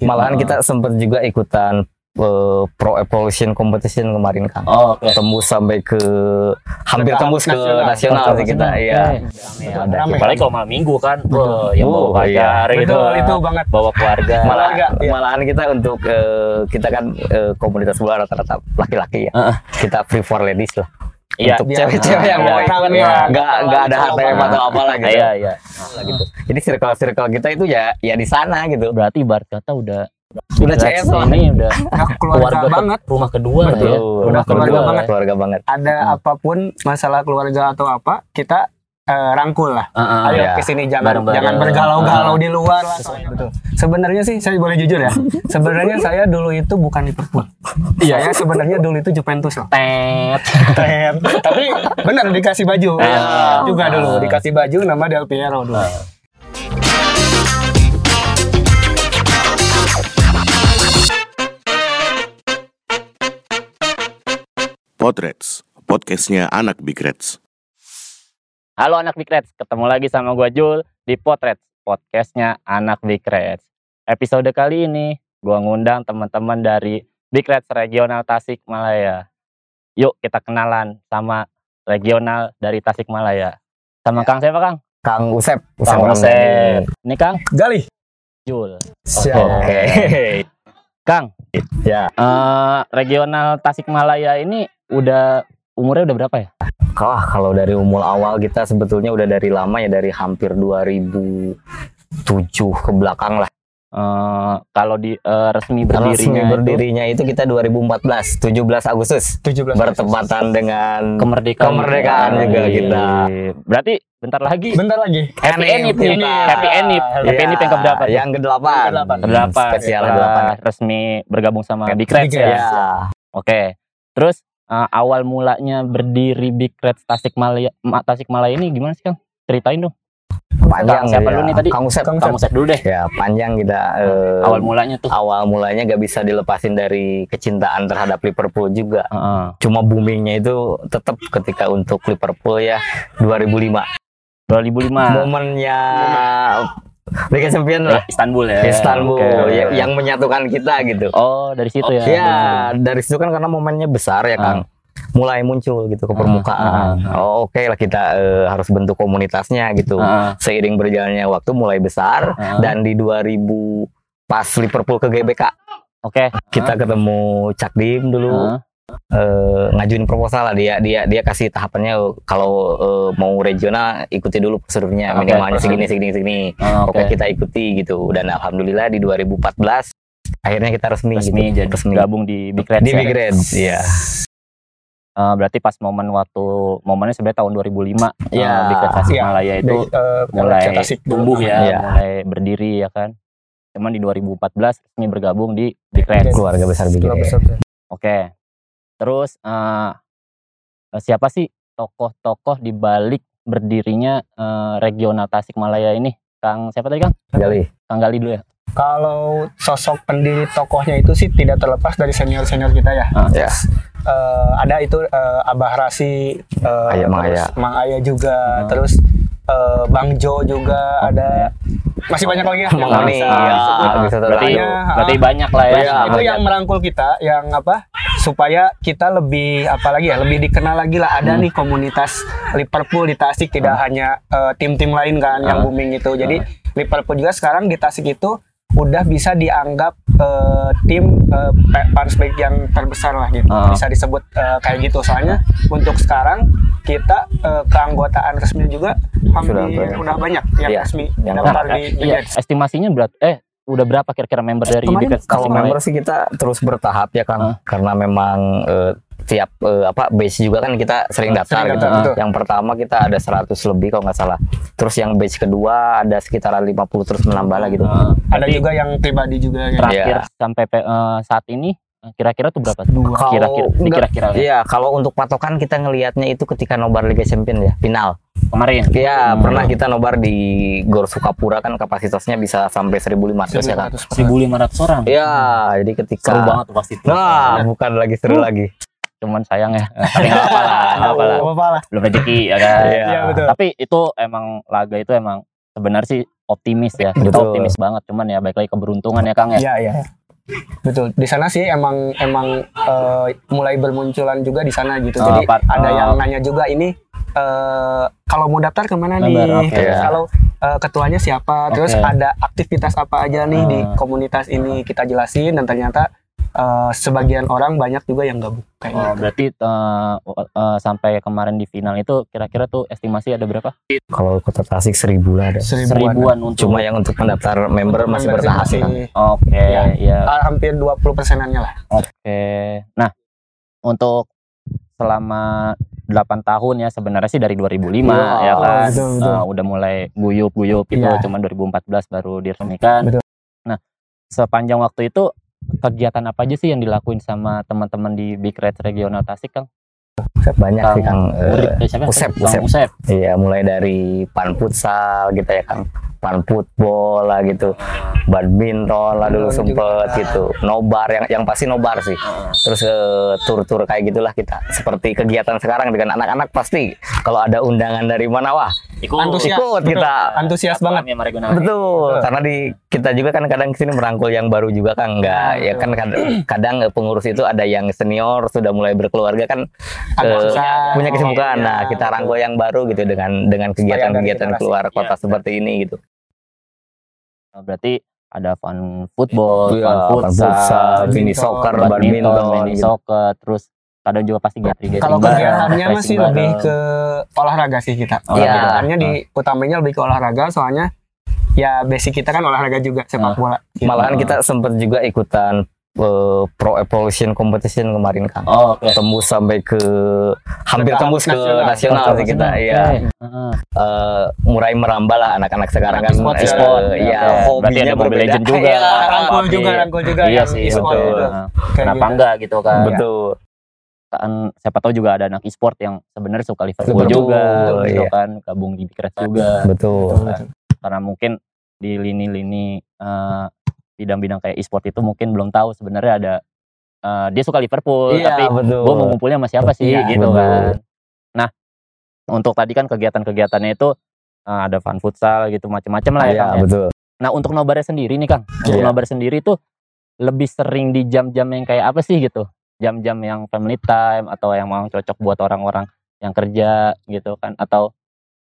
Malahan kita sempat juga ikutan eh, Pro Evolution Competition kemarin kan. Oh, oke. Tembus sampai ke hampir Ke tembus ke nasional. nasional sih kita. Iya. Rame. Ada. Apalagi kalau malam minggu kan, wah, yang bawa Oh, iya. pacar gitu. Betul, itu banget. Bawa keluarga. Malah, iya. malahan kita untuk eh, kita kan eh, komunitas bola rata-rata laki-laki ya. Heeh. Kita free for ladies lah. Iya. Cewek-cewek yang mau ikut ya, nggak nggak ada HTM atau apa lah gitu. Iya, iya. Lah gitu. Jadi circle-circle kita itu ya ya di sana gitu. Berarti ibarat kata udah Udah CS lah. ini udah Nah, keluarga keluarga banget. rumah kedua Betul. ya. Rumah keluarga banget. Keluarga banget. Ada apa pun masalah keluarga atau apa, kita eh, rangkul lah. Heeh. Ayo Iya. ke sini jangan Bareng-bareng. jangan bergalau-galau di luar lah. Betul. Sebenarnya sih saya boleh jujur ya. Sebenarnya saya dulu itu bukan Liverpool. Iya, saya sebenarnya dulu itu Juventus loh. Tet. Keren. Tapi benar dikasih baju. Ah. juga dulu dikasih baju nama Del Piero dulu. Potrets, podcastnya anak Big Reds. Halo anak Big Reds, ketemu lagi sama gua Jul di Potret, podcastnya anak Big Reds. Episode kali ini gua ngundang teman-teman dari Big Reds Regional Tasikmalaya. Yuk kita kenalan sama regional dari Tasikmalaya. Sama Kang siapa Kang? Kang Usep. Kang Ramdhani. Usep. Ini Kang Gali. Jul. Oke. Kang, ya. eh, regional Tasikmalaya ini udah umurnya udah berapa ya? Wah, kalau dari umur awal kita sebetulnya udah dari lama ya dari hampir 2007 ke belakang lah. Eh, kalau di eh, resmi berdirinya resmi itu berdirinya itu kita 2014, 17 Agustus 17 bertepatan dengan kemerdekaan Kemerdekaan juga Iya. kita. Berarti bentar lagi Bentar lagi. Happy Enip nih. kita. Happy Enip. Happy Enip yang keberapa? Iya, Yang ke-8. Ke-delapan. Kedelapan. Spesial Setelah ke-8. resmi bergabung sama Big ya. Ya. Oke. Terus eh, awal mulanya berdiri Big Reds Tasikmalaya Ma- Tasikmalaya ini gimana sih Kang? Ceritain dong. Panjang Siapa ya. dulu nih tadi? Kang Usep. Kang set dulu deh. Ya, panjang kita eh, Awal mulanya tuh. awal mulanya gak bisa dilepasin dari kecintaan terhadap Liverpool juga. Heeh. Cuma boomingnya itu tetap ketika untuk Liverpool ya 2005. 2005. Momennya Liga Champions lah. Eh, Istanbul ya. Istanbul Oke. ya- yang menyatukan kita gitu. Oh, dari situ ya. Ya, dari situ kan karena momennya besar ya, Kang. Mulai muncul gitu ke Ah, permukaan. ah, Oh, oke lah kita eh, harus bentuk komunitasnya gitu. Heeh. Seiring berjalannya waktu mulai besar Heeh. dan di 2000 pas Liverpool ke GBK Oke. kita ketemu Cak Dim dulu Heeh. eh, ngajuin proposal lah dia dia dia kasih tahapannya kalau eh, mau regional ikuti dulu prosedurnya Oke, minimalnya segini segini segini Oh, oke kita ikuti gitu dan alhamdulillah di 2014 akhirnya kita resmi, resmi gitu. jadi resmi gabung di Big Reds di ya. Big Reds iya Eh, berarti pas momen waktu momennya sebenarnya tahun 2005 Iya. eh, Big Reds Tasikmalaya itu Di, eh, mulai tumbuh ya, Iya. mulai berdiri ya kan. Cuman di 2014 resmi bergabung di Big Reds. keluarga besar Reds besar. Oke. Terus eh, eh, siapa sih tokoh-tokoh di balik berdirinya eh, regional Tasikmalaya ini? Kang siapa tadi Kang? Gali Kang Gali dulu ya. Kalau sosok pendiri tokohnya itu sih tidak terlepas dari senior-senior kita ya. Ah. ya Eh, ada itu eh, Abah Rasi, eh, Ayah, Mang terus Ayah. Mang Ayah juga, Hmm. terus eh, Bang Jo juga ada. Masih banyak lagi ya. yang Mang Oni, ya, bisa Berarti Makanya, berarti ah, banyak lah ya. Iya, itu banyak. yang merangkul kita yang apa supaya kita lebih apa lagi ya lebih dikenal lagi lah ada Hmm. nih komunitas Liverpool di Tasik tidak hanya eh, tim-tim lain kan yang Hmm. booming itu jadi Liverpool juga sekarang di Tasik itu udah bisa dianggap eh, tim eh, pa- fans base yang terbesar lah gitu. Hmm. bisa disebut eh, kayak gitu. Soalnya untuk sekarang kita eh, keanggotaan resmi juga hampir banyak. udah banyak yang Iya, resmi yang daftar di, di iya, estimasinya berat eh udah berapa kira-kira member dari Kemarin kalau member sih kita terus bertahap ya Kang Hah? karena memang eh, tiap eh, apa base juga kan kita sering daftar Sering gitu. daftar. Yang pertama kita ada 100 lebih kalau nggak salah. Terus yang batch kedua ada sekitaran 50 terus menambah lah gitu. Eh, ada berarti juga yang pribadi juga ya. terakhir Iya. sampai eh, saat ini kira-kira tuh berapa? Dua. Kalau Kira-kira, ini enggak- kira-kira ya. Iya, kalau untuk patokan kita ngelihatnya itu ketika nobar Liga Champion ya, final. kemarin. Iya, Hmm. pernah kita nobar di Gor Sukapura kan kapasitasnya bisa sampai 1500 ya kan. 1500 1500 orang. Iya, jadi ketika Seru banget tuh pasti. Nah, bukan lagi seru lagi. Cuman sayang ya. Tapi nggak apa lah, nggak apa lah. Belum rezeki ya kan. Iya. Iya betul. Tapi itu emang laga itu emang sebenarnya sih optimis ya. Kita Betul. optimis banget, cuman ya baik lagi keberuntungan ya Kang ya. Iya, iya. Betul. Di sana sih emang emang eh, mulai bermunculan juga di sana gitu. Oh, Jadi Pak. ada Oh. yang nanya juga ini eh kalau mau daftar ke mana nih? Daftar, oke. Terus Ya. kalau eh, ketuanya siapa? Terus Oke. ada aktivitas apa aja nih di Ah. komunitas ini kita jelasin dan ternyata eh, sebagian orang banyak juga yang gabung kayak Oh, gitu. berarti eh, eh, sampai kemarin di final itu kira-kira tuh estimasi ada berapa? Kalau kota Tasik seribu lah ada. Seribuan. Seribuan untuk Cuma yang untuk mendaftar member masih Kang. Oke, Ya. ya. ah, hampir 20 persenannya lah. Oke. Nah, untuk selama 8 tahun ya sebenarnya sih dari 2005 Wow, ya kan. betul, betul. Eh, udah mulai guyup-guyup gitu, Iya. cuman 2014 baru diresmikan. Betul. Nah, sepanjang waktu itu kegiatan apa aja sih yang dilakuin sama teman-teman di Big Red Regional Tasik, Kang? Banyak sih Kang. Urip, eh, siapa? Usep, Kang Usep. Usep. Iya, mulai dari pan futsal gitu ya Kang. Pan football lah gitu. Badminton lah dulu sempet juga. gitu. Nobar yang yang pasti nobar sih. Terus eh, tur-tur kayak gitulah kita. Seperti kegiatan sekarang dengan anak-anak pasti kalau ada undangan dari mana wah Ikut. Antusias. ikut Betul. kita. Antusias banget. Sama regional. Betul, karena di kita juga kan kadang ke sini merangkul yang baru juga kan enggak Ya, ya kan kadang, kadang eh, pengurus itu ada yang senior sudah mulai berkeluarga kan Agak eh, susah. punya kesibukan. Iya, nah, kita betul. rangkul yang baru gitu dengan dengan kegiatan-kegiatan regenerasi. keluar kota Iya, seperti ini gitu. Berarti ada fun football, Iya, fun fun futsal, futsal, mini soccer, badminton, badminton, mini gitu. soccer, terus kadang juga pasti gathering Kalau kegiatannya mah sih lebih ke olahraga sih kita. Olahraga. Kegiatannya di utamanya lebih ke olahraga soalnya ya basic kita kan olahraga juga sepak Ah. bola. Gitu. Malahan kita sempat juga ikutan eh, pro evolution competition kemarin kan. Oh, oke. Tembus sampai ke hampir Ke tembus ke nasional. nasional sih kita. Oke. Iya. Heeh. eh, mulai merambah lah anak-anak sekarang kan E-sport, eh, e-sport. ya. Berarti hobinya ada Mobile berbeda. Legend juga. Iya, rangkul Tapi- juga, rangkul juga Iya yang sih, e-sport betul. Kenapa gitu. enggak gitu kan? betul Kan siapa tahu juga ada anak e-sport yang sebenarnya suka Liverpool Betul, juga gitu iya. kan, gabung di Big juga. betul Betul, betul. Karena mungkin di lini-lini eh, bidang-bidang kayak e-sport itu mungkin belum tahu sebenarnya ada eh, dia suka Liverpool iya tapi gue mau ngumpulnya sama siapa sih Iya, gitu betul. kan. Nah, untuk tadi kan kegiatan-kegiatannya itu eh, ada fun futsal gitu macam-macam lah ya, Iya, Kang, ya. betul Nah, untuk nobarnya sendiri nih Kang, untuk Iya. nobar sendiri tuh lebih sering di jam-jam yang kayak apa sih gitu? Jam-jam yang family time atau yang mau cocok buat orang-orang yang kerja gitu kan atau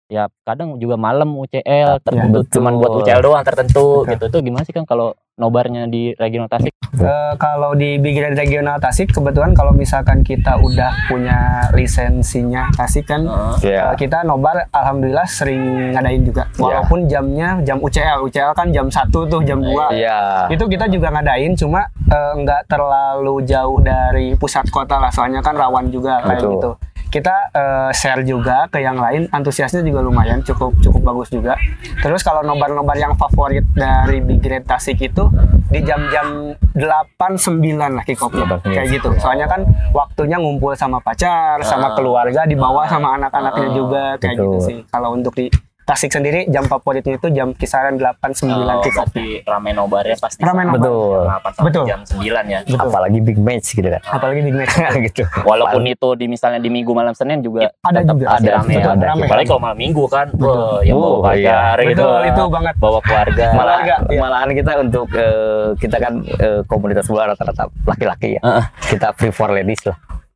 ya kadang juga malam UCL tertentu betul. cuman buat UCL doang tertentu Betul. gitu. Tuh gimana sih Kang kalau nobarnya di regional Tasik? Eh, kalau di Red Regional Tasik kebetulan kalau misalkan kita udah punya lisensinya Tasik kan Iya. eh, kita nobar alhamdulillah sering ngadain juga. Walaupun jamnya jam UCL UCL kan jam 1 tuh jam 2 iya. Itu kita juga ngadain cuma eh, nggak terlalu jauh dari pusat kota lah. Soalnya kan rawan juga kayak gitu kita eh, share juga ke yang lain. Antusiasnya juga lumayan cukup cukup bagus juga. Terus kalau nobar-nobar yang favorit dari Big Red Tasik itu di jam-jam 8 9 lah kick off 8, kayak gitu. Soalnya kan waktunya ngumpul sama pacar sama keluarga dibawa sama anak-anaknya juga kayak gitu sih. Kalau untuk di Tasik sendiri jam favoritnya itu jam kisaran 8 9 kick off berarti ramai nobarnya pasti Ramai sama nobar. Betul. jam 8 sampai Betul. jam 9 ya. apalagi big match gitu kan apalagi di match gitu Walaupun itu di misalnya di Minggu malam Senin juga Ada tetap juga. Ada, rame betul, ya. ada. Apalagi kalau malam Minggu kan, wah, yang bawa Oh, pacar iya. gitu. betul itu banget Bawa keluarga. malah iya. malahan kita untuk eh, kita kan eh, komunitas bola rata-rata laki-laki ya Heeh. kita free for ladies lah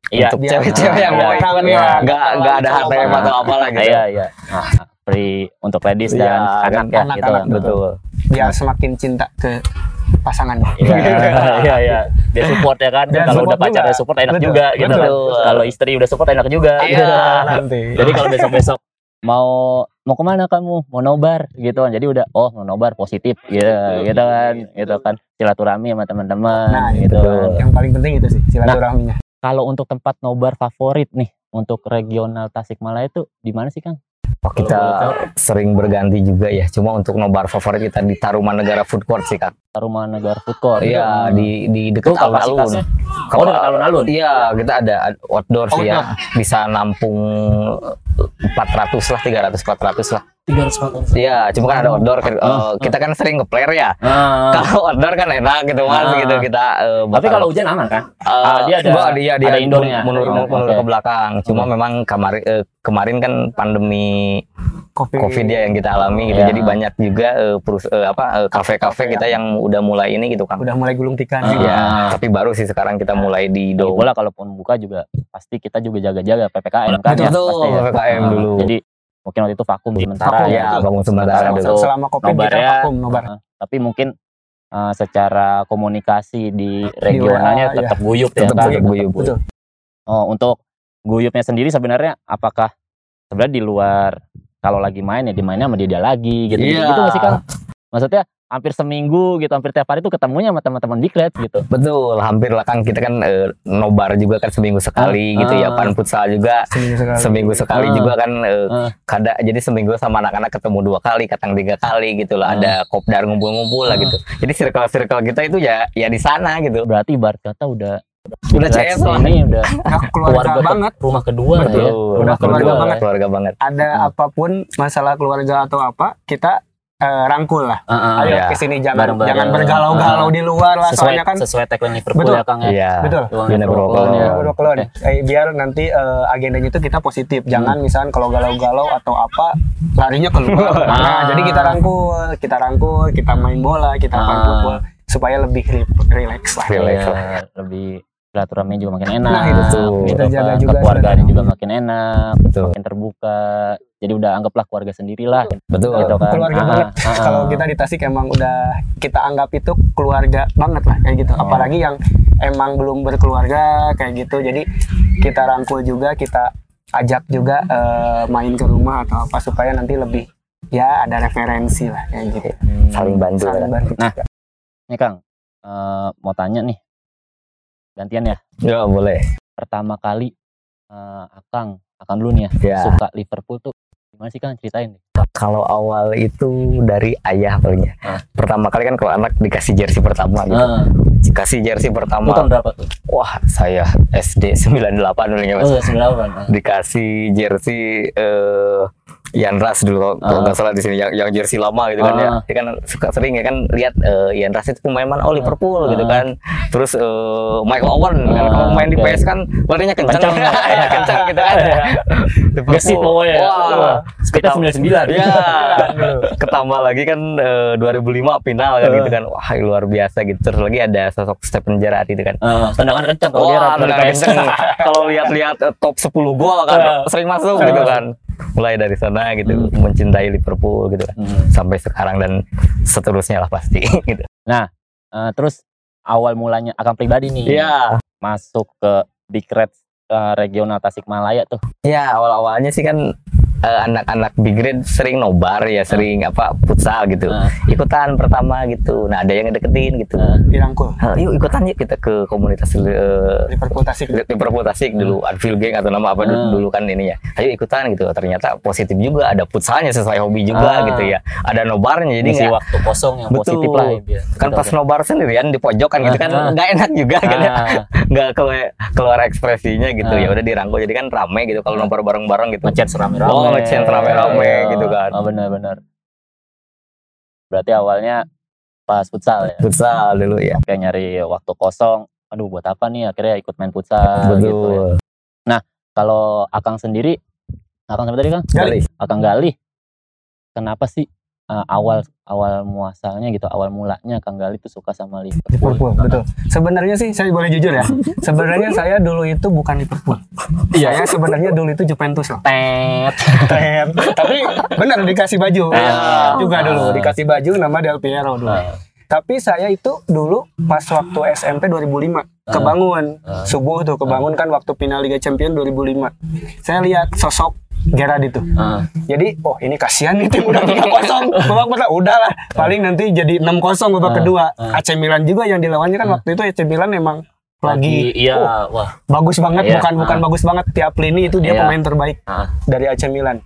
Iya. untuk Biar- cewek-cewek yang Iya, mau iya. ikut Iya. nggak nggak ada HTM atau apa lah gitu Iya, iya. Nah, free untuk ladies Iya, dan kan, anak ya anak-anak, gitu. betul biar semakin cinta ke pasangannya Iya, iya, iya. Dia support ya kan. Kalau udah pacarnya support enak Betul, juga gitu kan. betul. Kalau istri udah support enak juga. Iya, nanti Jadi kalau besok-besok mau mau ke mana kamu? Mau nobar gitu kan. Jadi udah oh mau nobar positif gitu, gitu kan. Gitu kan. Silaturahmi sama teman-teman Nah, gitu. betul. yang paling penting itu sih silaturahminya Kalau untuk tempat nobar favorit nih untuk regional Tasikmalaya itu di mana sih Kang? Oh, kita sering berganti juga ya. Cuma untuk nobar favorit kita di Taruman Negara Food Court sih kak Rumah Negara Food Court. iya di di itu dekat alun-alun kapasitasnya. Oh, dekat alun-alun. Iya, kita ada outdoor sih ya. Bisa nampung 400 lah 300 400 lah 300 iya cuma kan ada outdoor kan, eh, kita kan sering ke player ya Ah. kalau outdoor kan enak gitu mas Ah. gitu kita eh, Tapi kalau hujan aman kan? Ah, dia ada- enggak, dia, dia ada indoornya. ke belakang cuma memang kemarin eh, kemarin kan pandemi Covid. covid ya yang kita alami gitu Iya. jadi banyak juga eh, perus- eh, apa eh, kafe-kafe kita yang udah mulai ini gitu kan Udah mulai gulung tikar. Ah. ya tapi baru sih sekarang kita mulai di do pula kalaupun buka juga pasti kita juga jaga-jaga PPKM kan Betul, ya. betul, pasti ya. PPKM Ah, dulu. Jadi mungkin waktu itu vakum sementara Vakum, ya betul. bangun sementara Sementara dulu. Selama Covid kita Nobar ya. vakum nobar. Ah, tapi mungkin eh, secara komunikasi di regionalnya WA, tetap guyup ya Tetap kan? tetap guyup. Betul. Oh, untuk guyupnya sendiri sebenarnya apakah sebenarnya di luar kalau lagi main ya dimainnya sama dia, dia lagi gitu gitu, Iya. gitu nggak sih Kang? Maksudnya hampir seminggu gitu, hampir tiap hari tuh ketemunya sama teman-teman Reds gitu. betul hampir lah kan kita kan eh, nobar juga kan seminggu sekali Ah, gitu ya ah. pan futsal juga Seminggu sekali. seminggu sekali Ah. juga kan eh, Ah. kada jadi seminggu sama anak-anak ketemu dua kali kadang tiga kali gitu lah Ah. ada kopdar ngumpul-ngumpul lah Ah. gitu jadi circle circle kita itu ya ya di sana gitu Berarti ibarat kata udah udah CS lah ini udah keluarga keluarga ke- banget. rumah kedua lah Betul. ya. Udah keluarga banget. keluarga banget Ada Hmm. apa pun masalah keluarga atau apa, kita eh, rangkul lah. Ah, ah, Ayo ya. ke sini jangan Bareng-bareng. jangan bergalau-galau Ah. di luar lah sesuai soalnya kan sesuai tagline Liverpool Betul. ya Kang ya. iya Betul. Liverpool bro. ya. Ya. Oke. Eh, biar nanti eh, agendanya itu kita positif. Jangan misalkan kalau galau-galau atau apa larinya keluar. Ah. Nah, jadi kita rangkul, kita rangkul, kita main bola, kita main football supaya lebih ri- relax lah. Relax Iya, lah. lebih silaturahmi juga makin enak. Nah, itu tuh. gitu Terjaga kan. juga Kekeluargaan silaturahmi. juga makin enak, betul makin terbuka. Jadi udah anggaplah keluarga sendirilah betul gitu kan. Keluarga Ah, banget. ah, ah. Kalau kita di Tasik emang udah kita anggap itu keluarga banget lah kayak gitu. Oh. Apalagi yang emang belum berkeluarga kayak gitu. Jadi kita rangkul juga, kita ajak juga eh, main ke rumah atau apa supaya nanti lebih ya ada referensi lah kayak gitu. saling bantu Saling bantu. Nah. Nih Kang, eh, mau tanya nih. Gantian ya. ya boleh Pertama kali eh, Akang, Akang dulu nih ya, ya suka Liverpool tuh gimana sih Kang ceritain kalau awal itu dari ayah palingnya Ah. pertama kali kan kalau anak dikasih jersey pertama gitu Ah, dikasih jersey itu pertama tahun berapa tuh? wah saya SD 98 dulu ya mas Oh, 98. Ah. dikasih jersey eh Ian Ras dulu kalau Ah. nggak salah di sini yang, yang jersey lama gitu kan ya. Ah. Dia kan suka sering ya kan lihat eh, Ian Ras itu pemain mana oh Liverpool gitu Ah. kan. Terus eh, Michael Owen kan Ah, kalau main di. PS kan larinya kencang, Kencang, ya, kencang gitu kan. Gesit pokoknya. Wah. Speednya 99. Ya, ketambah lagi kan eh, 2005 final kan gitu kan. Wah, luar biasa gitu. Terus lagi ada sosok Stephen Gerrard itu kan. Ah, tendangan kencang kalau tendangan kenceng. Kalau lihat-lihat top 10 gol kan sering masuk gitu kan. Mulai dari sana gitu mencintai Liverpool gitu kan. Hmm. Sampai sekarang dan seterusnya lah pasti gitu. Eh, terus awal mulanya Akang pribadi nih Iya. masuk ke Big Reds eh, regional Tasikmalaya tuh. Ya, awal-awalnya sih kan eh, anak-anak big grade sering nobar ya, sering apa futsal gitu. Ah. Ikutan pertama gitu. Nah, ada yang ngedeketin gitu. Ah. Dirangkul. "Eh, yuk ikutan yuk kita ke komunitas eh, Liverpool Tasik. Liverpool Tasik dulu Anfield Gang atau nama apa Hmm. dulu kan ini ya ayo ikutan gitu ternyata positif juga ada futsalnya sesuai hobi juga Ah. gitu ya ada nobarnya jadi Ngisi nggak waktu kosong yang Betul. positif lah ya, kan pas nobar sendirian di pojokan gitu kan Ah. nggak enak juga kan ya nggak keluar, keluar ekspresinya gitu Ah. ya udah dirangkul jadi kan rame gitu kalau nobar bareng-bareng gitu ngechat serame-rame. Ngechat rame-rame gitu kan. Oh, benar-benar. Berarti awalnya pas futsal ya. futsal dulu ya Kayak nyari waktu kosong. Aduh, buat apa nih akhirnya ikut main futsal gitu ya. betul Kalau Akang sendiri, Akang siapa tadi Kang? Gali. Akang Gali. Kenapa sih eh, awal awal muasalnya gitu, awal mulanya Kang Gali tuh suka sama Liverpool? Liverpool, betul. Sebenarnya sih saya boleh jujur ya. Sebenarnya saya dulu itu bukan Liverpool. Saya sebenarnya dulu itu Juventus loh. Tet. Keren. Tapi benar dikasih baju. Ah. Juga dulu dikasih baju nama Del Piero dulu. Ah. Tapi saya itu dulu pas waktu SMP 2005 kebangun subuh tuh kebangun kan waktu final Liga Champions 2005. Saya lihat sosok Gerard itu. Ah. Jadi oh ini kasihan nih tim udah 3-0 babak pertama udahlah paling nanti jadi 6-0 babak Ah, kedua. ah. AC Milan juga yang dilawannya kan waktu itu AC Milan emang lagi iya, oh, wah. bagus banget Iya, bukan bukan ah. bagus banget tiap lini itu dia Iya. pemain terbaik Ah. dari AC Milan.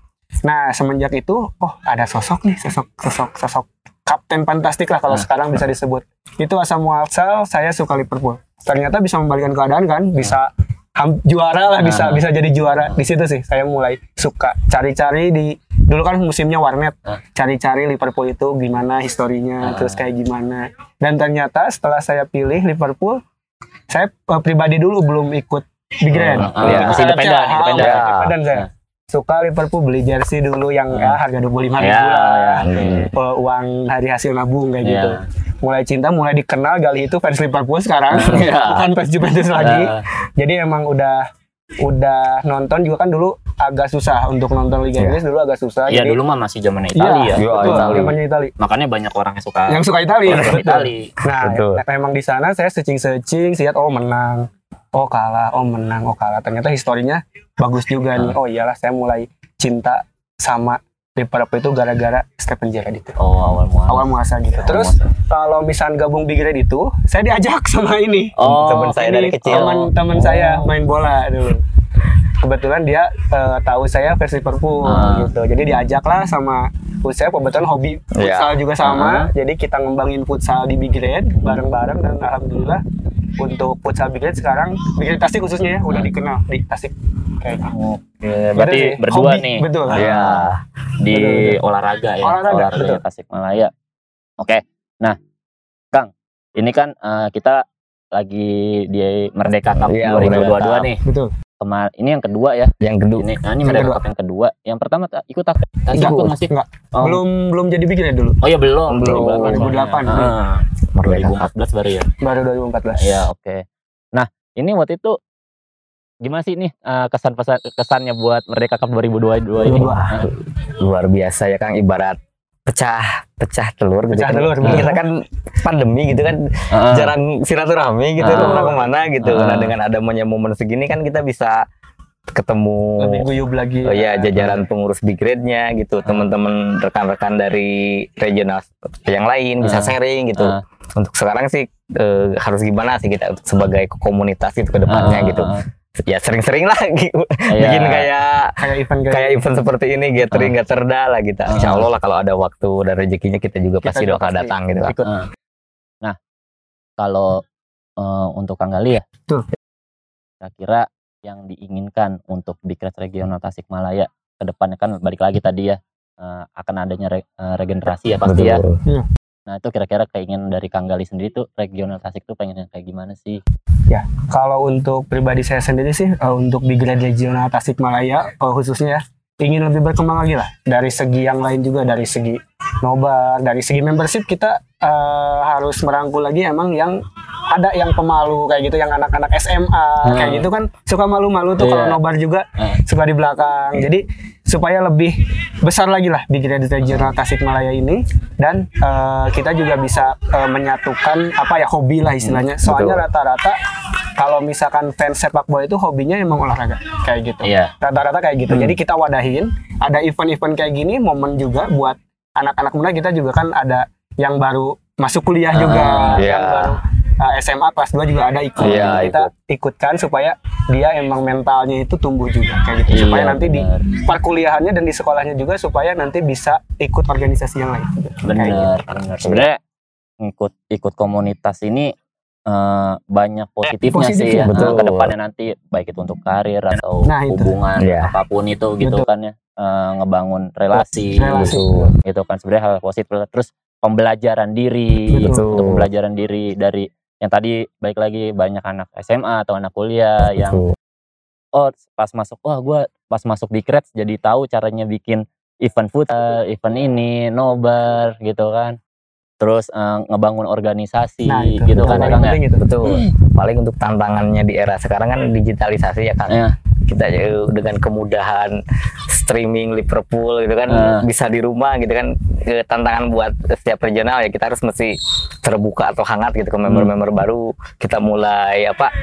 Nah, semenjak itu oh ada sosok nih, sosok sosok sosok kapten fantastik lah kalau Ah. sekarang bisa disebut. Itu asal muasal saya suka Liverpool. Ternyata bisa membalikan keadaan kan, bisa juara lah bisa Ah. bisa jadi juara di situ sih saya mulai suka cari-cari di dulu kan musimnya warnet Ah. cari-cari Liverpool itu gimana historinya Ah. terus kayak gimana dan ternyata setelah saya pilih Liverpool saya eh, pribadi dulu belum ikut Big Red Ah, ah, Belum ya, masih independen. Ah, independen. Ya. saya suka Liverpool beli jersey dulu yang Hmm. ya harga 25 ribu Ya, lah ya. Hmm. Uang dari hasil nabung kayak Iya. gitu mulai cinta mulai dikenal gali itu fans Liverpool sekarang Iya. bukan fans Juventus lagi jadi emang udah udah nonton juga kan dulu agak susah untuk nonton Liga Iya. Inggris dulu agak susah Iya jadi dulu mah masih zaman Iya, Italia ya. Iya, betul, Itali. zamannya Itali. Makanya banyak orang yang suka Yang suka Itali, orang betul. Itali. Nah, Betul. nah, emang di sana saya searching-searching, lihat oh menang, oh kalah, oh menang, oh kalah. Ternyata historinya bagus juga nih. Ah. Oh iyalah, saya mulai cinta sama Liverpool itu gara-gara Stephen Gerrard itu. Oh, awal mual. Awal gitu. Awal Terus kalau misal gabung Big Red itu, saya diajak sama ini. Oh, temen saya dari kecil. Teman-teman saya main bola dulu. Kebetulan dia eh, tahu saya fans Liverpool Ah. gitu. Jadi diajak lah sama saya kebetulan hobi Iya. futsal juga sama. Ah. Jadi kita ngembangin futsal di Big Red bareng-bareng dan alhamdulillah untuk futsal Big Red sekarang Big Red Tasik khususnya ya udah dikenal di Tasik kayak gitu. Oke, berarti sih. berdua Hobi, nih. betul. Ah, Iya. Di Betul, betul. olahraga ya. Olahraga, betul. Tasikmalaya. Oke. Nah, Kang, ini kan eh, kita lagi di Merdeka Cup Iya, 2022 Merdeka Cup. nih. Betul. Kemar ini yang kedua ya. Yang kedua. Ini, nah, ini. Cup yang kedua. Yang pertama ta- ikut tak? Enggak, ikut masih? enggak. Oh. Belum belum jadi Big Red dulu. Oh ya belum. Belum. 2008. Ah, Merdeka 2014 baru ya. Baru 2014. Iya, oke. Nah, ini waktu itu gimana sih nih eh, kesan pesan kesannya buat Merdeka Cup 2022 ini? 2022. Ah, luar biasa ya Kang ibarat pecah pecah telur gitu Pecah kan. telur, kita kan pandemi gitu kan ah, jarang silaturahmi gitu Ah. ke mana-kemana gitu Ah. nah dengan adanya momen segini kan kita bisa ketemu Lebih guyup lagi. Oh iya, jajaran pengurus big grade-nya gitu, teman-teman rekan-rekan dari regional yang lain bisa Ah. sharing gitu. Ah. Untuk sekarang sih eh, harus gimana sih kita sebagai komunitas itu ke depannya ah, gitu. Ah, Ya sering-sering lah gitu. Iya. bikin kayak kayak event kayak, kayak event seperti ini gathering gak terda lah gitu. Ah. Insya Allah lah kalau ada waktu dan rezekinya kita juga Kita pasti juga bakal pasti datang gitu. Ikut. ah. Nah, kalau eh, untuk Kang Gali ya, Betul. kira-kira yang diinginkan untuk Big Red Regional Tasikmalaya ke depannya kan balik lagi tadi ya eh, akan adanya re- eh, regenerasi ya pasti ya. Betul. Nah itu kira-kira keinginan dari Kang Gali sendiri tuh regional Tasik tuh pengen yang kayak gimana sih? Kalau untuk pribadi saya sendiri sih, eh, untuk Red Regional Tasikmalaya eh, khususnya ya, ingin lebih berkembang lagi lah. Dari segi yang lain juga, dari segi nobar, dari segi membership kita eh, harus merangkul lagi emang yang ada yang pemalu kayak gitu, yang anak-anak SMA kayak gitu kan suka malu-malu tuh kalau Iya. nobar juga Hmm. suka di belakang. Jadi supaya lebih besar lagi lah Big Red Regional Tasikmalaya ini dan eh, kita juga bisa eh, menyatukan apa ya hobi lah istilahnya. Soalnya betul. rata-rata kalau misalkan fans sepak bola itu hobinya emang olahraga kayak gitu. Iya. Rata-rata kayak gitu. Hmm. Jadi kita wadahin ada event-event kayak gini momen juga buat anak-anak muda kita juga kan ada yang baru masuk kuliah juga, iya. yang baru uh, SMA kelas 2 juga ada ikut. Iya, kita ikutkan supaya dia emang mentalnya itu tumbuh juga kayak gitu. supaya Iya, nanti di benar. perkuliahannya dan di sekolahnya juga supaya nanti bisa ikut organisasi yang lain. Kayak gitu. Bener, bener. Sebenarnya ikut ikut komunitas ini eh, banyak positifnya Positif sih ya, ya. betul. Ke depannya nanti baik itu untuk karir atau Nah, itu. hubungan Iya. apa pun itu gitu Betul. kan ya. Eh, ngebangun relasi, Relasi. gitu. gitu kan sebenarnya hal positif terus pembelajaran diri Betul. untuk pembelajaran diri dari yang tadi baik lagi banyak anak SMA atau anak kuliah yang Betul. oh pas masuk wah gue pas masuk di Krets jadi tahu caranya bikin event futsal, event ini, nobar gitu kan. Terus eh, ngebangun organisasi Nah, itu. gitu Itu kan ya Kang ya. itu. Betul. Paling untuk tantangannya di era sekarang kan digitalisasi ya Kang. Iya. Kita eh, dengan kemudahan streaming Liverpool gitu kan Ah. bisa di rumah gitu kan. Tantangan buat setiap regional ya kita harus mesti terbuka atau hangat gitu ke member-member baru. Kita mulai apa?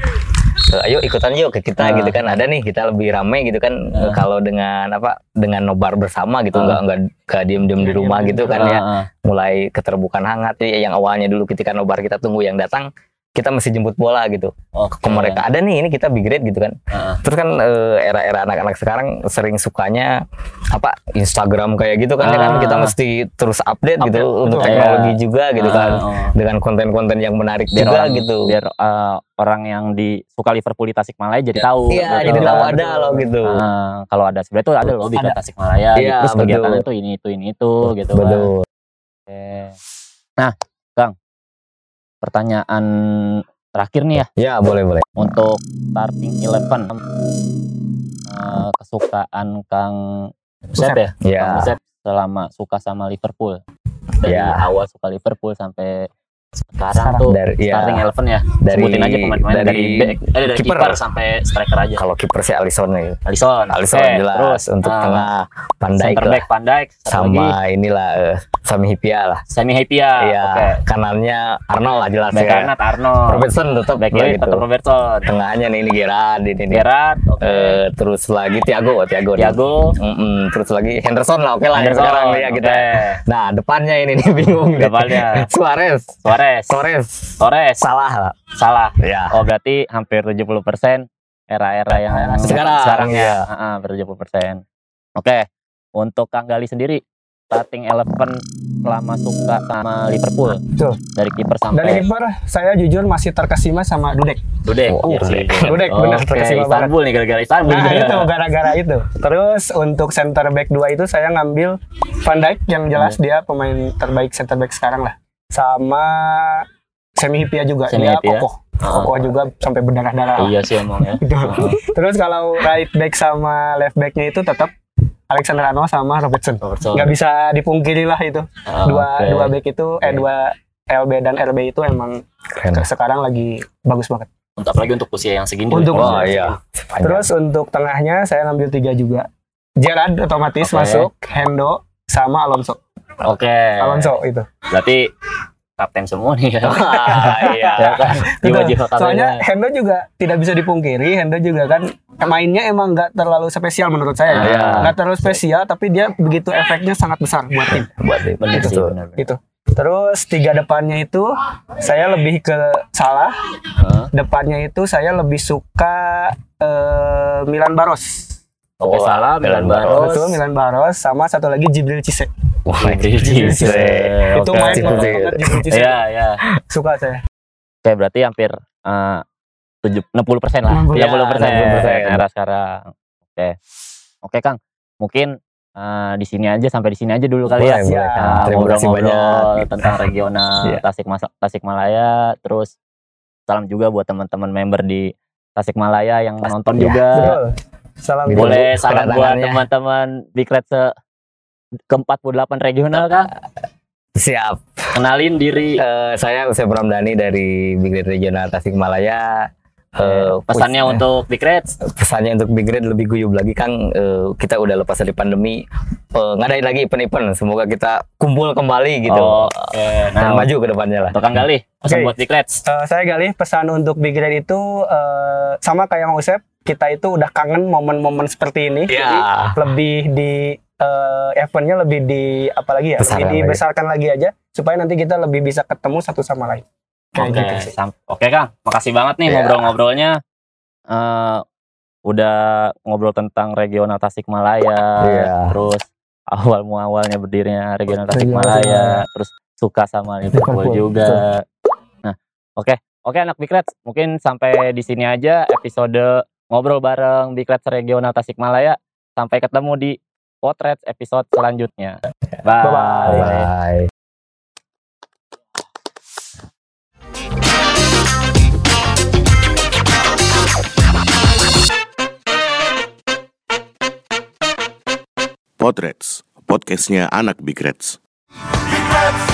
ayo ikutan yuk ke kita Ah. gitu kan ada nih kita lebih rame gitu kan. Eh, kalau dengan apa dengan nobar bersama gitu Ah. nggak nggak nggak diem diem di Nggak rumah diem-diem gitu kan Ah, ya mulai keterbukaan hangat ya yang awalnya dulu ketika nobar kita tunggu yang datang kita mesti jemput bola gitu Oke. ke mereka ada nih ini kita big grade gitu kan Heeh. terus kan eh, era-era anak-anak sekarang sering sukanya apa Instagram kayak gitu kan ya kan Ah. kita mesti terus update, gitu Update, untuk betul. teknologi juga gitu Ah, kan oh. dengan konten-konten yang menarik biar juga orang, gitu biar eh, orang yang di suka Liverpool di Tasikmalaya jadi tahu iya gitu. jadi tahu Betul. ada loh gitu Ah, kalau ada sebenarnya tuh ada loh di. Tasikmalaya Iya, terus kegiatan itu ini itu ini itu gitu kan. betul Oke. Nah, Kang, pertanyaan terakhir nih ya. Ya boleh boleh. Untuk starting eleven. Eh, kesukaan Kang Usep ya? ya. Kang Usep selama suka sama Liverpool. Dari Ya. awal suka Liverpool sampai sekarang, Sekarang tuh dari ya starting eleven ya dari sebutin aja pemain-pemain dari, dari back, eh, dari kiper. kiper sampai striker aja kalau kiper sih Alisson nih Alisson Alisson oke, jelas terus untuk ah, tengah Pandai center lah back satu sama lagi inilah eh, Sami Hipia lah Semi Hipia Iya, oke kanannya Arnold lah jelas back ya. kanan Arnold Robertson tetap back lah kiri gitu. tetap Robertson Tengahnya nih ini Gerard ini nih. Gerrard oke Eh, terus lagi Thiago, Thiago. Thiago Mm-mm, terus lagi Henderson lah, oke lah yang Henderson, sekarang ya kita. oke. Nah, depannya ini nih bingung. Depannya. Suarez, Suarez Torres, Torres salah lah. salah Ya. oh berarti hampir 70% era-era yang Sekarang, sekarang ya hampir 70% oke untuk Kang Gali sendiri starting eleven selama suka sama Liverpool Betul. dari kiper Dari sampai kiper saya jujur masih terkesima sama Dudek. Dudek Oh, Iya sih. Dudek, bener, Oke, terkesima banget. Istanbul nih gara-gara Istanbul Nah itu gara-gara itu. Terus untuk center back 2 itu saya ngambil Van Dijk yang jelas Hmm. dia pemain terbaik center back sekarang lah. Sama Semi Hipia juga Semi dia Hipia. kokoh. Ah. Kokoh juga sampai berdarah-darah. lah. iya sih emang ya Gitu. Terus kalau right back sama left backnya itu tetap Alexander Arnold sama Robertson. Nggak bisa dipungkiri lah itu. Ah, Dua oke. dua back itu eh dua LB dan RB itu emang Keren. sekarang lagi bagus banget. untuk apalagi untuk usia yang segini Untuk Oh iya. Terus untuk tengahnya saya ngambil tiga juga. Gerard otomatis Oke. masuk, Hendo sama Alonso. Oke Alonso itu. berarti kapten semua nih ya Ah, iya. ya kan Soalnya Hendo juga tidak bisa dipungkiri, Hendo juga kan mainnya emang nggak terlalu spesial menurut saya. ya. Iya. Nggak terlalu spesial, tapi dia begitu efeknya sangat besar buat tim. Buat dia. bener sih Betul. bener, bener. Itu. Terus tiga depannya itu saya lebih ke salah. Hah? Depannya itu saya lebih suka eh, Milan Baros. Oke Oh, salah Milan Milan Baros Betul Milan Baros sama satu lagi Jibril Cisse. Wah, Jibril Cisse. Itu Oke. main banget. Iya, iya. Suka saya. Oke, berarti hampir eh, tujuh enam puluh persen lah, 60%. tiga puluh persen Ya, 60%. era sekarang. Oke, oke Kang, mungkin eh, di sini aja sampai di sini aja dulu kali ya. Boleh, boleh, Siap. Kang. Nah, Terima kasih banyak. ngobrol-ngobrol tentang regional Iya. Tasik Tasikmalaya, terus salam juga buat teman-teman member di Tasikmalaya yang nonton Iya, juga. Betul. Salam. Boleh salam buat kedatangannya. teman-teman Big Red se ke 48 regional Kang. Siap. Kenalin diri. Eh, saya Usep Ramdhani dari Big Red Regional Tasikmalaya. Eh, Pesannya pus- untuk Big Red. pesannya untuk Big Red lebih guyup lagi Kang. Eh, kita udah lepas dari pandemi. Eh, ngadain lagi event-event. Semoga kita kumpul kembali gitu. Oke. Dan Nah, maju ke depannya lah. untuk Kang Gali, pesan Oke. buat Big Red. Eh, saya Galih pesan untuk Big Red itu eh, sama kayak Mang Usep, kita itu udah kangen momen-momen seperti ini. Ya. Jadi lebih di eh, eventnya lebih di apalagi ya, Besarkan lebih lagi. dibesarkan lagi aja supaya nanti kita lebih bisa ketemu satu sama lain. Oke, gitu sih. sam- oke Kang, makasih banget nih Ya. ngobrol-ngobrolnya. Eh, udah ngobrol tentang regional Tasikmalaya, Iya. terus awal muawalnya berdirinya regional Regional Tasikmalaya, terus suka sama Liverpool juga. Nah, oke, oke anak Big Reds, mungkin sampai di sini aja episode ngobrol bareng Big Reds regional Tasikmalaya. Sampai ketemu di Potret episode selanjutnya. Bye. Bye-bye. Bye. Potrets, podcastnya anak Big Reds. Big Reds,